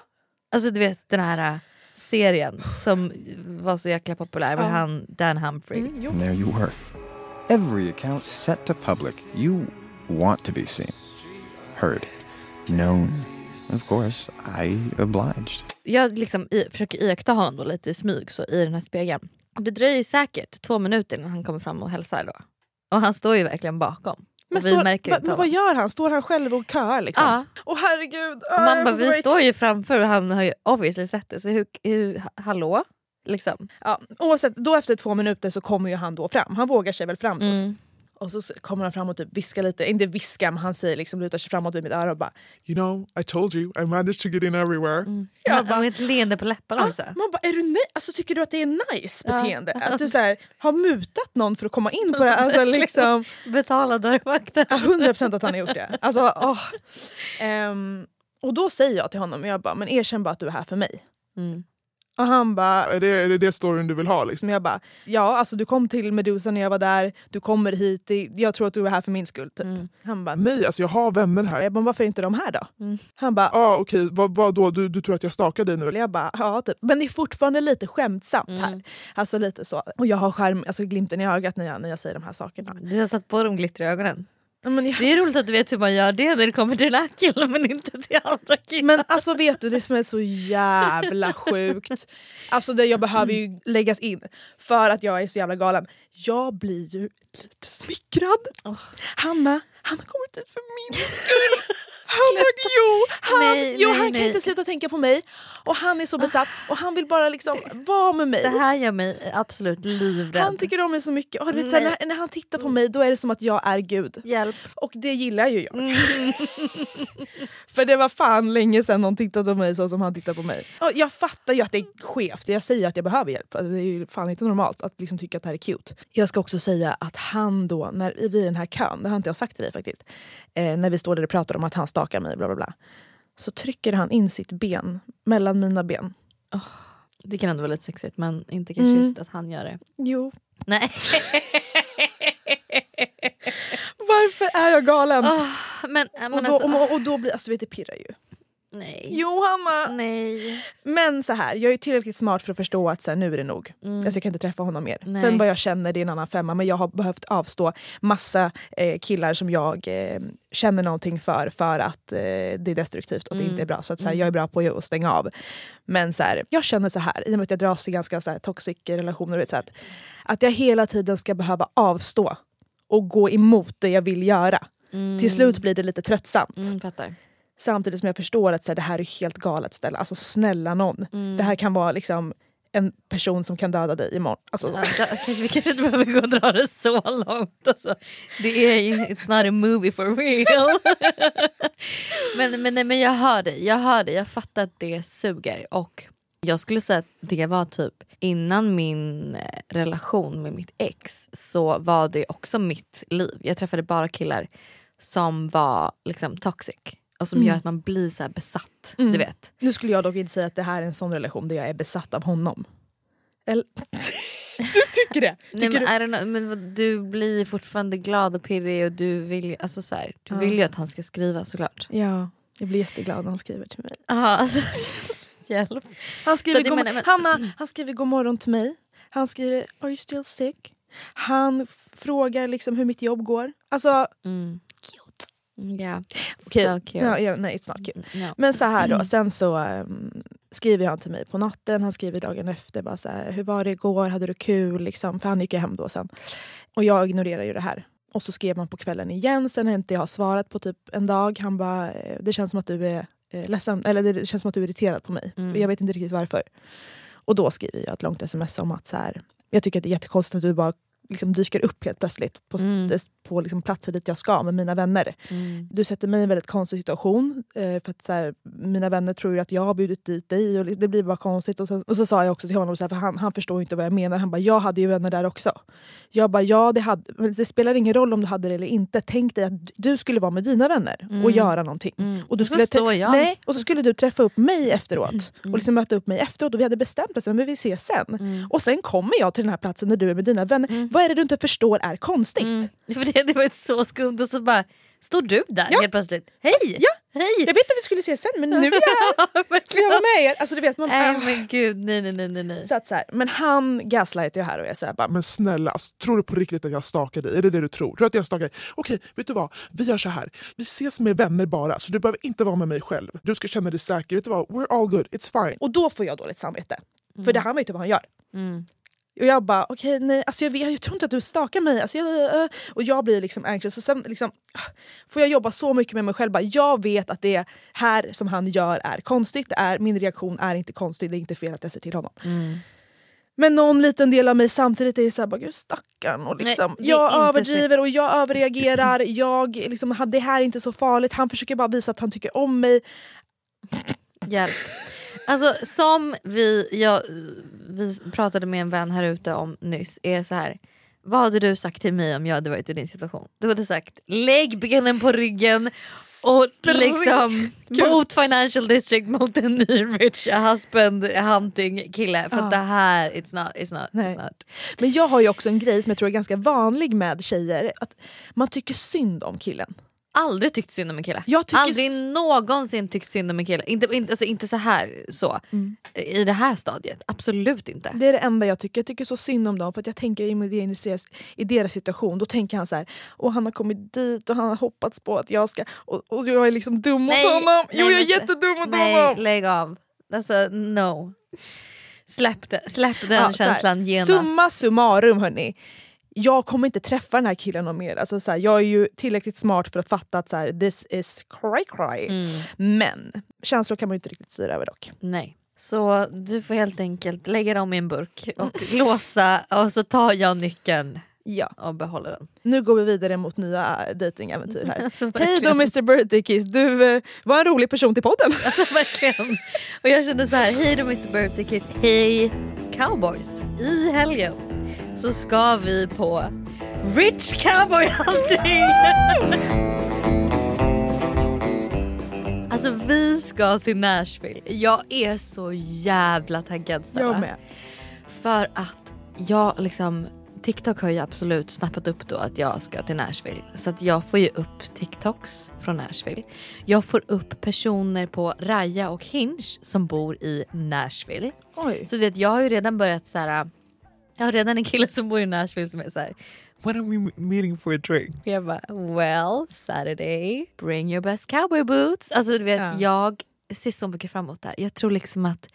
Alltså du vet den här serien som var så jäkla populär med han Dan Humphrey. Mm, jo. There you were. Every account set to public. You want to be seen, heard, known. Of course, I obliged. Jag liksom i, försöker iaktta honom då lite i smyg så i den här spegeln. Det dröjer ju säkert två minuter innan han kommer fram och hälsar då. Och han står ju verkligen bakom. Men, står, märker va, men vad gör han? Står han själv och köar liksom? Ja. Åh herregud! Och man bara, vi står ju framför och han har ju obviously sett det. Så hur, hur hallå? Liksom. Ja, oavsett, då efter två minuter så kommer ju han då fram. Han vågar sig väl fram. Mm. Och så kommer han fram och typ viskar lite, inte viskar men han säger liksom lutar sig framåt vid mitt öra och bara You know, I told you, I managed to get in everywhere. Jag Han- bara- med ett leende på läpparna också. Man bara, är du nöjd? Alltså, tycker du att det är nice Ja. beteende? Att du så här, har mutat någon för att komma in på det? Alltså, liksom, Betala dörrvakten. Ja, 100% att han har gjort det. Alltså, åh. Ehm, och då säger jag till honom, jag bara, men erkänn bara att du är här för mig. Mm. Och han bara, Är det, är det det storyn du vill ha? Liksom? jag bara, ja alltså du kom till Medusa när jag var där, du kommer hit, jag tror att du är här för min skull. Typ. Mm. Han bara, Nej, alltså jag har vänner här. jag bara, varför är inte de här då? Mm. Han bara, ah, okej, vad, vad då? Du, du tror att jag stakar dig nu? jag bara, ja typ. Men det är fortfarande lite skämtsamt Mm. här. Alltså lite så. Och jag har skärm, alltså glimten i ögat när jag, när jag säger de här sakerna. Du har satt på de glittriga ögonen. Men, jag, Det är roligt att du vet hur man gör det när det kommer till den här killen men inte till andra killar. men alltså vet du, det som är så jävla sjukt. Alltså det jag behöver ju läggas in för att jag är så jävla galen. Jag blir ju lite smickrad. Hanna, han har kommit hit för min skull. Han, jo, han, Nej, jo, nej, han kan nej. inte sluta tänka på mig och han är så besatt och han vill bara liksom vara med mig. Det här gör mig absolut livrädd. Han tycker om mig så mycket. Och du vet, när, när han tittar på mig då är det som att jag är gud. Hjälp. Och det gillar ju jag. Mm. För det var fan länge sedan någon tittade på mig så som han tittar på mig. Och jag fattar ju att det är skevt. Jag säger att jag behöver hjälp. Alltså, Det är ju fan inte normalt att liksom tycka att det här är cute. Jag ska också säga att han då, när vi är i den här kön, det har inte jag sagt till dig faktiskt. Eh, när vi står där och pratar om att han stakar mig, bla bla bla. Så trycker han in sitt ben mellan mina ben. Det kan ändå vara lite sexigt men inte kanske Mm. just att han gör det. Jo. Nej. Varför är jag galen? Åh, men, men och, då, alltså, och, och då blir, alltså vet, det pirrar ju. Nej. Jo Hanna! Nej. Men så här, jag är tillräckligt smart för att förstå att så här, nu är det nog. Mm. Alltså, jag kan inte träffa honom mer. Nej. Sen vad jag känner det är en annan femma men jag har behövt avstå massa eh, killar som jag eh, känner någonting för för att eh, det är destruktivt och det Mm. inte är bra. Så att, så här, Mm. jag är bra på att stänga av. Men så här, jag känner så här, i och med att jag dras i ganska så här, toxic relationer, vet, så att, att jag hela tiden ska behöva avstå och gå emot det jag vill göra. Mm. Till slut blir det lite tröttsamt. Mm, fattar. Samtidigt som jag förstår att så här, det här är helt galet ställe. Alltså snälla någon. Mm. Det här kan vara liksom en person som kan döda dig imorgon. Alltså, Ja, kanske, vi kanske inte behöver gå och dra det så långt. Alltså. Det är ju, it's not a movie for real. men, men, men jag hör dig, jag hör dig, jag fattar att det suger. Och jag skulle säga att det var typ innan min eh, relation med mitt ex så var det också mitt liv. Jag träffade bara killar som var liksom toxic. Och som Mm. gör att man blir så här besatt. Mm. Du vet. Nu skulle jag dock inte säga att det här är en sån relation där jag är besatt av honom. Eller... du tycker det? Nej, Tycker men, I don't know, men du blir fortfarande glad och pirrig och du vill ju, alltså så här, du Ja. vill ju att han ska skriva såklart. du... Ja, jag blir jätteglad när han skriver till mig. Ja, alltså, hjälp. Han skriver, god... menar- men- Hanna, han skriver god morgon till mig. Han skriver “Are you still sick?” Han frågar liksom hur mitt jobb går. Alltså, Mm. Cute. Yeah. Okej, So cute. Ja, ja, nej, it's not cute. No. Men så här då, sen så um, skriver han till mig på natten, han skriver dagen efter. Bara så här, Hur var det igår? Hade du kul? Liksom, för han gick ju hem då sen. Och jag ignorerar ju det här. Och så skrev han på kvällen igen, sen har inte jag svarat på typ en dag. Han bara, eh, det känns som att du är eh, ledsen, eller det känns som att du är irriterad på mig. Mm. Jag vet inte riktigt varför. Och då skriver jag ett långt sms om att så här, jag tycker att det är jättekonstigt att du bara liksom dyker upp helt plötsligt på, Mm. på liksom platser dit jag ska med mina vänner. Du sätter mig i en väldigt konstig situation. Eh, för att så här, Mina vänner tror ju att jag har bjudit dit dig och det blir bara konstigt. Och, sen, och så sa jag också till honom, så här, för han, han förstår inte vad jag menar. Han bara, jag hade ju vänner där också. Jag bara, ja det, hade, det spelar ingen roll om du hade det eller inte. Tänk dig att du skulle vara med dina vänner och Mm. göra någonting. Och, du Och så skulle jag. nej, och så skulle du träffa upp mig efteråt. Mm. Och liksom möta upp mig efteråt. Och vi hade bestämt oss, men vi ses sen. Och sen kommer jag till den här platsen där du är med dina vänner. Vad är det du inte förstår är konstigt? För det, det var så skumt och så bara står du där Ja. helt plötsligt. Hej! Ja, Hej! Jag vet att vi skulle ses sen men nu är jag här. Vill jag vara med er? Alltså, du vet, man, Nej men gud, nej nej nej nej. så att, så här, men han gaslightar ju här och jag säger bara Men snälla, alltså, tror du på riktigt att jag stalkar dig? Är det det du tror? Tror du att jag stalkar dig? Okej, vet du vad? Vi gör så här. Vi ses med vänner bara, så du behöver inte vara med mig själv. Du ska känna dig säker. Vet du vad? We're all good. It's fine. Och då får jag dåligt samvete. För det han vet ju vad han gör. Mm. Och jag bara, okej nej, alltså jag, vet- jag tror inte att du stakar mig. Alltså jag, äh. Och jag blir liksom anxious. Och sen liksom, ah, får jag jobba så mycket med mig själv. Bara, jag vet att det här som han gör är konstigt. Det är, min reaktion är inte konstig. Det är inte fel att jag säger till honom. Mm. Men någon liten del av mig samtidigt är såhär, bara, gud stackarn. Och liksom, Nej, jag överdriver och jag överreagerar. Jag, liksom, det här är inte så farligt. Han försöker bara visa att han tycker om mig. Hjälp. Alltså som vi, jag, vi pratade med en vän här ute om nyss är så här. Vad hade du sagt till mig om jag hade varit i din situation? Du hade sagt lägg benen på ryggen och liksom mot financial district mot en ny rich husband hunting kille för att det här it's not, it's not, Nej. it's not. Men jag har ju också en grej som jag tror är ganska vanlig med tjejer. Att man tycker synd om killen. Aldrig tyckt synd om en kille. Jag tycker Aldrig någonsin tyckt synd om en kille. Inte, inte, alltså inte så här så. Mm. I det här stadiet. Absolut inte. Det är det enda jag tycker. Jag tycker så synd om dem för att jag tänker i, deras, i deras situation. Då tänker han så här, och han har kommit dit och han har hoppats på att jag ska... Och, och jag är liksom dum mot honom. Jo jag är men- jättedum mot nej, honom. lägg av. Alltså no. Släpp, det, släpp den Ja, känslan genast. Summa summarum hörni. Jag kommer inte träffa den här killen någon mer. Alltså, så här, jag är ju tillräckligt smart för att fatta att så här, this is cry cry. Mm. Men känslor kan man ju inte riktigt styra över dock. Nej. Så du får helt enkelt lägga dem i en burk och låsa och så tar jag nyckeln Ja. och behåller den. Nu går vi vidare mot nya äh, datingäventyr här. Alltså, Hej då Mr Birthday Kiss, du eh, var en rolig person till podden. Alltså verkligen. Och jag kände så här, hej då Mr Birthday Kiss, hej cowboys. I helgen så ska vi på Rich Cowboy Hunting! alltså vi ska till Nashville. Jag är så jävla taggad Stella. Jag med. För att jag liksom TikTok har ju absolut snappat upp då att jag ska till Nashville. Så att jag får ju upp TikToks från Nashville. Jag får upp personer på Raya och Hinge som bor i Nashville. Oj. Så vet, jag har ju redan börjat så här. Jag har redan en kille som bor i Nashville som är så här. When are we meeting for a drink? Jag bara well Saturday bring your best cowboy boots. Alltså du vet Ja. jag ser så mycket fram det här. Jag tror liksom att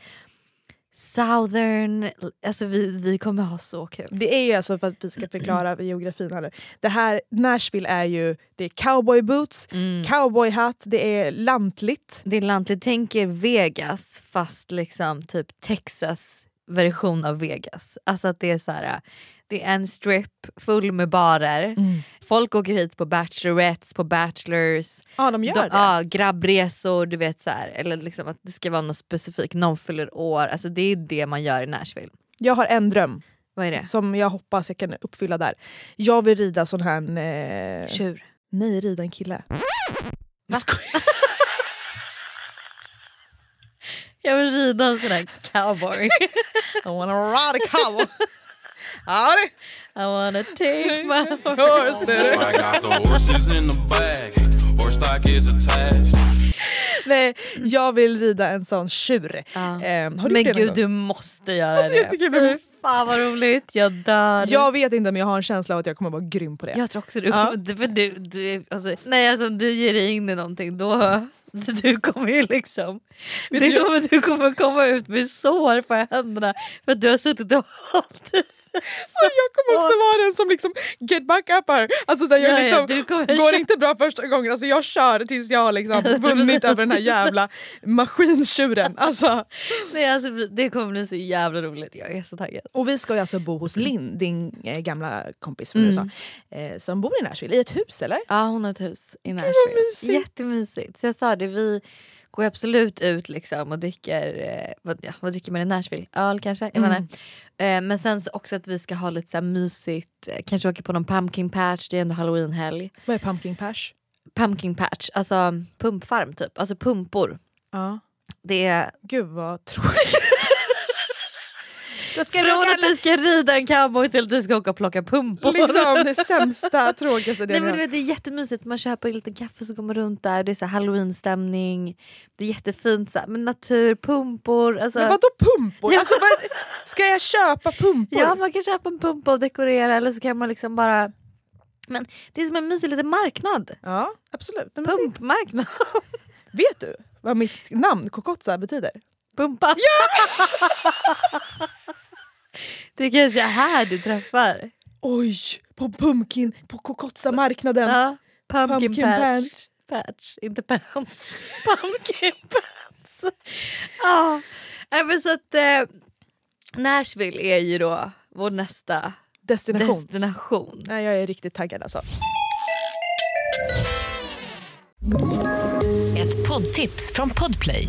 Southern, alltså vi, vi kommer ha så kul. Det är ju alltså för att vi ska förklara geografin här nu. Det här, Nashville är ju, det är cowboy boots, Mm. cowboyhatt, det är lantligt. Det är lantligt, tänk er Vegas fast liksom typ Texas version av Vegas. Alltså att det är så här. Det är en strip full med barer. Folk åker hit på bachelorettes, på bachelors. Ja de gör De- det. Ja, grabbresor, du vet så här. Eller liksom att det ska vara något specifikt, någon fyller år. Alltså det är det man gör i Nashville. Jag har en dröm Vad är det? som jag hoppas jag kan uppfylla där. Jag vill rida sån här... Eh... Tjur. Nej, rida en kille. Skojar. Jag vill rida en sån här cowboy. I wanna ride a cowboy. I wanna take my horse. I got the horses in the bag. Horse stock is attached. Nej, jag vill rida en sån tjur. Ja. Eh, har du Men det gud du måste göra Alltså, det. Fan vad roligt, jag dör. Jag vet inte men jag har en känsla av att jag kommer vara grym på det. Jag tror också du Ja. för du, du, alltså, nej alltså du ger dig in i någonting då du kommer ju liksom du- kommer, du kommer komma ut med sår på händerna för att du har suttit och hållit Och jag kommer också vara den som liksom get back up her. Alltså, så här, jag Ja, ja, liksom, kommer går inte bra första gången, alltså, jag kör tills jag har liksom vunnit över den här jävla maskintjuren. Alltså. Nej, alltså, det kommer bli så jävla roligt. Jag är så taggad. Och vi ska ju alltså bo hos Linn, din eh, gamla kompis från Mm. USA, eh, som bor i Nashville i ett hus eller? Ja hon har ett hus i Nashville. mysigt. Jättemysigt. Så jag sa det, vi går absolut ut liksom och dricker, eh, vad, ja, vad dricker man i Nashville? Öl kanske? Jag Mm. Eh, men sen så också att vi ska ha lite så här mysigt, eh, kanske åka på någon pumpkin patch, det är ändå halloweenhelg. Vad är pumpkin patch? Pumpkin patch, alltså pumpfarm typ, alltså pumpor. Ja. Det är Gud vad tråkigt. Då ska från att du ska rida en cowboy till att du ska åka och plocka pumpor. liksom det sämsta, tråkigaste Nej, men du vet, det är jättemysigt, man köper lite kaffe så går man runt där, det är så halloweenstämning, det är jättefint så här, med natur, pumpor. Alltså, Men vadå pumpor? Ja. Alltså, vad, ska jag köpa pumpor? Ja man kan köpa en pumpa och dekorera eller så kan man liksom bara Men det är som en mysig liten marknad. Ja absolut. Men Pumpmarknad. Vet du vad mitt namn Kokotsa betyder? Pumpa. det kanske är här du träffar. Oj! På pumpkin, på Kokotsa-marknaden. Ja, pumpkin, Pumpkin patch. patch. patch. Inte pants. pumpkin pants. Ja, men så att eh, Nashville är ju då vår nästa Destination. destination. Nej, jag är riktigt taggad alltså. Ett poddtips från Podplay.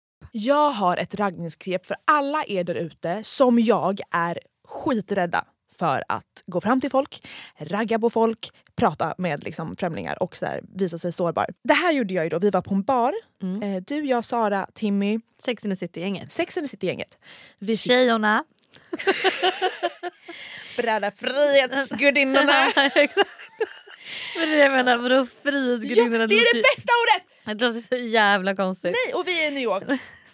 Jag har ett raggningsknep för alla er där ute som jag är skiträdda för att gå fram till folk, ragga på folk, prata med liksom främlingar och så här, visa sig sårbar. Det här gjorde jag ju då. Vi var på en bar. Eh, Du, jag, Sara, Timmy. Sex and the City-gänget. Sex and the City-gänget. Vi Tjejerna. Bröda Frihetsgudinnorna. Jag menar, vadå ja, frihetsgudinnorna? det är det bästa ordet! Det låter så jävla konstigt. Nej, och vi är i New York.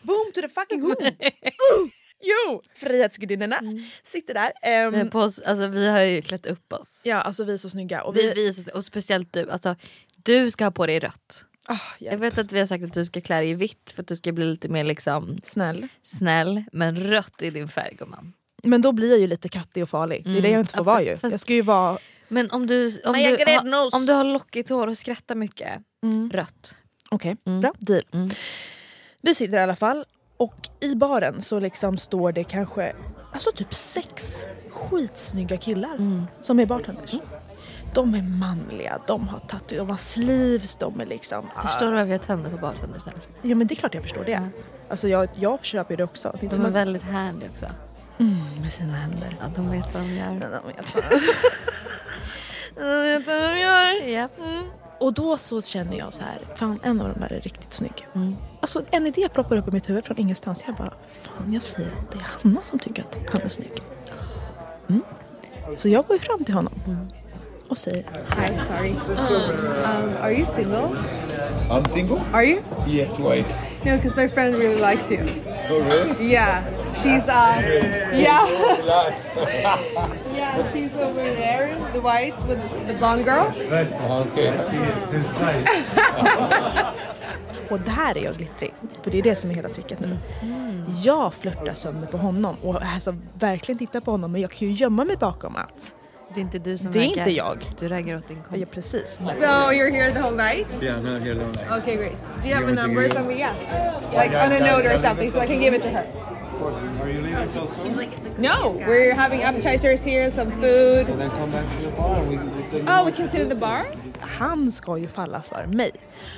Boom to the fucking who. Jo! Frihetsgudinnorna sitter där. Men på oss, alltså, vi har ju klätt upp oss. ja, alltså vi är så snygga. Och Vi, vi, vi och speciellt du. Alltså, du ska ha på dig rött. Ah, Jag vet att vi har sagt att du ska klä dig i vitt för att du ska bli lite mer liksom Snäll. snäll. Men rött är din färg gumman. Men då blir jag ju lite kattig och farlig. Det är det jag inte får Ja, vara fast- ju. fast- Jag ska ju vara... Men om du, om du, gräddnos. om du har lockigt hår och skrattar mycket, rött. Okej, Mm. bra. Deal. Mm. Vi sitter i alla fall och i baren så liksom står det kanske alltså typ sex skitsnygga killar Mm. som är bartenders. De är manliga, de har tatu, de har sleeves, de är liksom... Förstår du varför jag tänder på bartenders nu? Ja men det är klart jag förstår det. Alltså jag, jag köper ju det också. Det är De är att, väldigt handy också. mm, med sina händer. Ja, de vet vad de gör. De vet vad de vet vad de gör. Ja. Och då så känner jag så här, fan en av de där är riktigt snygg. Mm. Alltså en idé ploppar upp i mitt huvud från ingenstans. Jag bara, fan jag säger att det är Hanna som tycker att han är snygg. Mm. Så jag går ju fram till honom och säger, Hi, sorry. Um, are you single? I'm single? Are you? Yes, why? No, because my friend really likes you. Oh, really? Yeah, she's uh, yeah, Relax. yeah, she's over there, the white with the blonde girl. okay. och där är jag glittrig. För det är det som är hela tricket nu. Jag flörtar sönder på honom och alltså, verkligen tittar på honom men jag kan ju gömma mig bakom att Det är inte du som det är inte jag. Du raggar åt din kompis. Ja, precis. So you're here the whole night? Yeah, I'm not here alone. Like, Okay, great. Do you have a number or something? Yeah, like on a note or something, so I can give it to her. of course. Are you leaving so soon? No, we're having appetizers here, some food. So then come back to the bar we can we Oh, we can sit in the bar. Han ska ju falla för mig.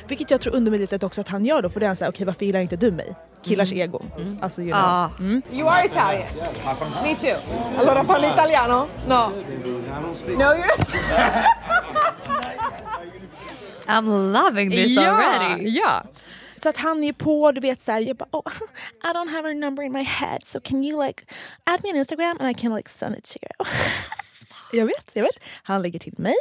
Vilket jag tror undermedvetet också att han gör då för det är han säger okej varför gillar inte du mig? Killars egon. Alltså you know. Ja. Mm. You are Italian. Me too. Allora parli italiano? No. No, you're. I'm loving this already. Ja. Så att han är på, du vet såhär, jag bara oh, I don't have her number in my head so can you like add me on Instagram and I can like send it to you. jag vet, jag vet. Han lägger till mig.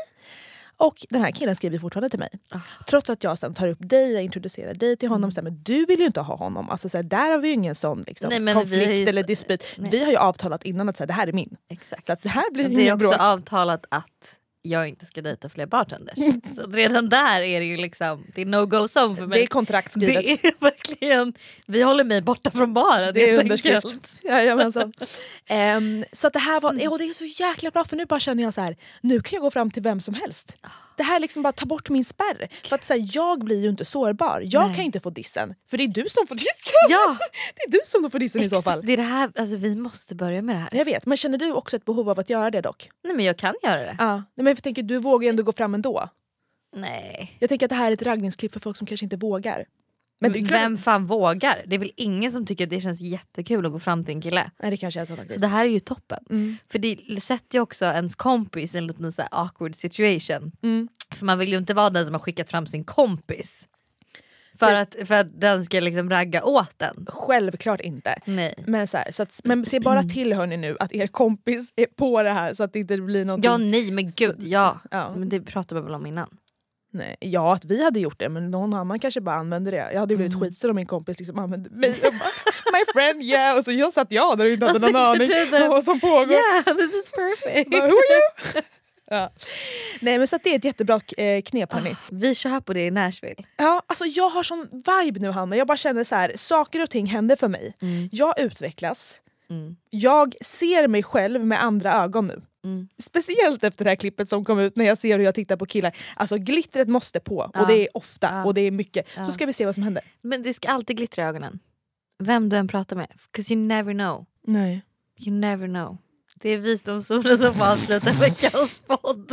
Och den här killen skriver fortfarande till mig. Ah. Trots att jag sen tar upp dig, jag introducerar dig till honom. Så här, men du vill ju inte ha honom. Alltså, så här, där har vi ju ingen sån liksom, Nej, men konflikt ju- eller dispyt. Vi har ju avtalat innan att så här, det här är min. Exakt. Så att det här blir Det är också bråk. avtalat att jag inte ska dejta fler bartenders. Så redan där är det ju liksom, det är no go zone för mig. Det är kontraktskrivet. Det är verkligen, vi håller mig borta från baren. Det är underskrift. Jajamensan. Ehm, så att det här var, och det är så jäkla bra för nu bara känner jag så här, nu kan jag gå fram till vem som helst. Det här liksom bara tar bort min spärr. För att så här, jag blir ju inte sårbar. Jag Nej. kan inte få dissen. För det är du som får dissen. Ja. det är du som får dissen i så Exakt, fall. Det är det här, alltså, vi måste börja med det här. Jag vet, men känner du också ett behov av att göra det dock? Nej men jag kan göra det. Ja. Nej, men jag tänker, du vågar ju ändå gå fram ändå. Nej. Jag tänker att det här är ett raggningsklipp för folk som kanske inte vågar. Men Vem fan vågar? Det är väl ingen som tycker att det känns jättekul att gå fram till en kille. Nej det kanske är så faktiskt. Så det här är ju toppen. Mm. För det sätter ju också ens kompis i en liten så awkward situation. Mm. För man vill ju inte vara den som har skickat fram sin kompis. För att, för att den ska liksom ragga åt den. Självklart inte. Nej. Men, så här, så att, men se bara till hörni nu att er kompis är på det här så att det inte blir någonting. Ja nej men gud ja. Ja. Men det pratade vi väl om innan. Nej, ja, att vi hade gjort det men någon annan kanske bara använde det. Jag hade blivit Mm. skitsur om min kompis liksom använde mig och bara My friend yeah och så jag satt jag där och inte hade någon Jag aning om vad som pågår. Yeah this is perfect. Bara, Who are you? ja. Nej men så det är ett jättebra eh, knep hörni. Vi kör på det i Nashville. Ja, alltså jag har sån vibe nu Hanna. Jag bara känner så här, saker och ting händer för mig. Jag utvecklas. Mm. Jag ser mig själv med andra ögon nu. Mm. Speciellt efter det här klippet som kom ut när jag ser hur jag tittar på killar. Alltså glittret måste på Ja. och det är ofta Ja. och det är mycket. Ja. Så ska vi se vad som händer. Men det ska alltid glittra i ögonen. Vem du än pratar med. 'Cause you never know. Nej. You never know. Det är visdomsorden som får avsluta veckans podd.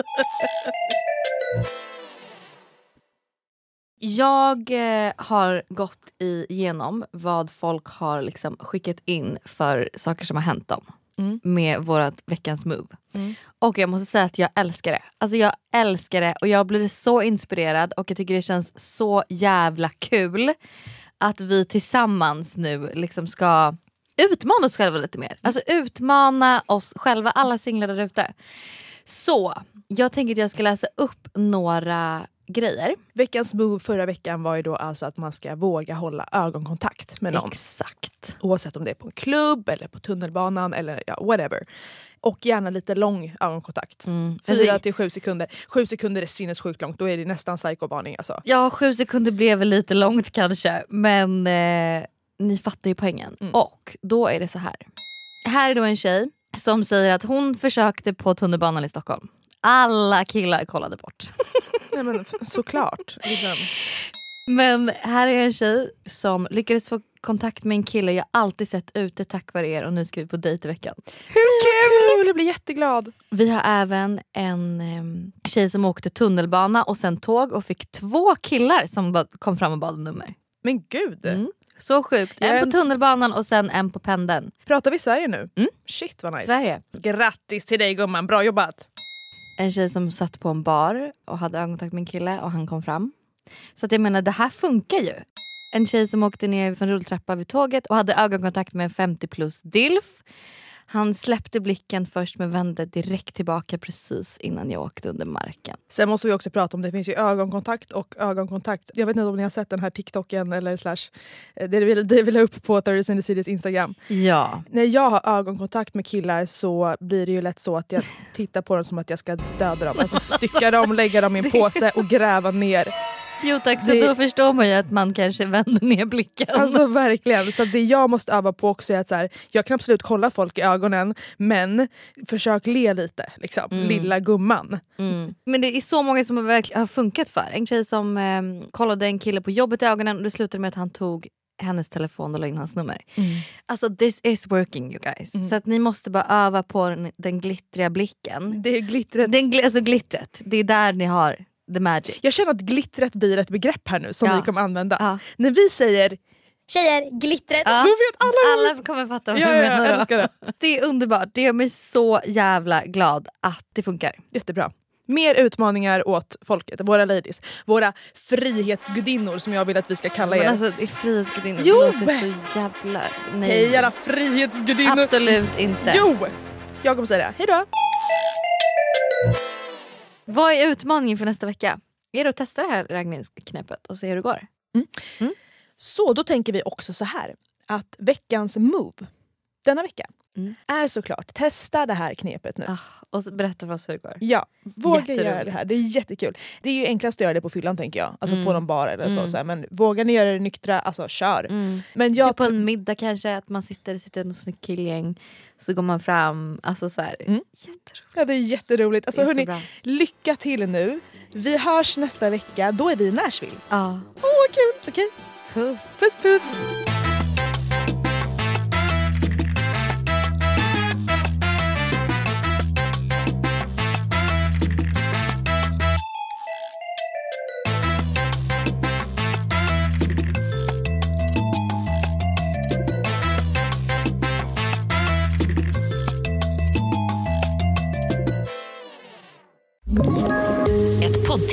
Jag eh, har gått igenom vad folk har liksom skickat in för saker som har hänt dem. Mm. Med vårat veckans move. Mm. Och jag måste säga att jag älskar det. Alltså jag älskar det och jag blir så inspirerad och jag tycker det känns så jävla kul att vi tillsammans nu liksom ska utmana oss själva lite mer. Alltså utmana oss själva, alla singlar där ute. Så jag tänker att jag ska läsa upp några grejer. Veckans move förra veckan var ju då alltså att man ska våga hålla ögonkontakt med någon. Exakt. Oavsett om det är på en klubb eller på tunnelbanan eller ja, whatever. Och gärna lite lång ögonkontakt. Mm. Fyra till sju sekunder. Sju sekunder är sinnessjukt långt, då är det nästan psykovarning alltså. ja, sju sekunder blev väl lite långt kanske men eh, ni fattar ju poängen. Mm. Och då är det så här. Här är då en tjej som säger att hon försökte på tunnelbanan i Stockholm. Alla killar kollade bort. Nej, men, såklart. Liksom. Men här är en tjej som lyckades få kontakt med en kille jag alltid sett ute tack vare er och nu ska vi på dejt i veckan. Hur kul! Jag blir jätteglad. Vi har även en em, tjej som åkte tunnelbana och sen tåg och fick två killar som kom fram och bad om nummer. Men gud! Mm. Så sjukt. En- på tunnelbanan och sen en på pendeln. Pratar vi Sverige nu? Mm. Shit vad nice. Sverige. Grattis till dig gumman, bra jobbat! En tjej som satt på en bar och hade ögonkontakt med en kille och han kom fram. Så att jag menar det här funkar ju. En tjej som åkte ner för en rulltrappa vid tåget och hade ögonkontakt med en 50 plus DILF. Han släppte blicken först men vände direkt tillbaka precis innan jag åkte under marken. Sen måste vi också prata om det finns ju ögonkontakt och ögonkontakt. Jag vet inte om ni har sett den här TikToken eller slash eh, det vi, det vi la upp på Thursdays in the Citys Instagram. Ja. När jag har ögonkontakt med killar så blir det ju lätt så att jag tittar på dem som att jag ska döda dem. Alltså stycka dem, lägga dem i en påse och gräva ner. Jo tack, så Det- då förstår man ju att man kanske vänder ner blicken. Alltså verkligen. Så det jag måste öva på också är att så här, jag kan absolut kolla folk i ögonen men försök le lite. Liksom. Mm. Lilla gumman. Mm. Men det är så många som har, verkligen, har funkat för. En tjej som eh, kollade en kille på jobbet i ögonen och det slutade med att han tog hennes telefon och la in hans nummer. Alltså this is working you guys. Mm. Så att ni måste bara öva på den, den glittriga blicken. Det är glittret. Den, alltså glittret, det är där ni har the magic. Jag känner att glittret blir ett begrepp här nu som Ja. vi kommer använda. Ja. När vi säger Tjejer, glittret. Ja. då vet alla Alla kommer fatta vad Ja, ja, menar. jag älskar det. Det är underbart, det gör mig så jävla glad att det funkar. Jättebra. Mer utmaningar åt folket, våra ladies. Våra frihetsgudinnor som jag vill att vi ska kalla er. Men alltså det är frihetsgudinnor, det Jo! låter så jävla... Nej. Hej alla frihetsgudinnor! Absolut inte. Jo! Jag kommer säga det. Hej då! Vad är utmaningen för nästa vecka? Är det att testa det här raggningsknepet och se hur det går? Så då tänker vi också så här att veckans move denna vecka är såklart testa det här knepet nu. Ah, och berätta för oss hur det går. Ja, våga Jätteroligt. göra det här. Det är jättekul. Det är ju enklast att göra det på fyllan tänker jag. Alltså Mm. på någon bar eller så, Mm. så här. Men vågar ni göra det nyktra, alltså kör. Men jag typ på en middag kanske, att man sitter, sitter något snyggt killgäng. Så går man fram. Alltså så här, Ja, det är jätteroligt. Alltså, Det är hörni, bra. lycka till nu. Vi hörs nästa vecka. Då är vi i Nashville. Ja. Åh, vad kul! Okej. Puss. Puss, puss.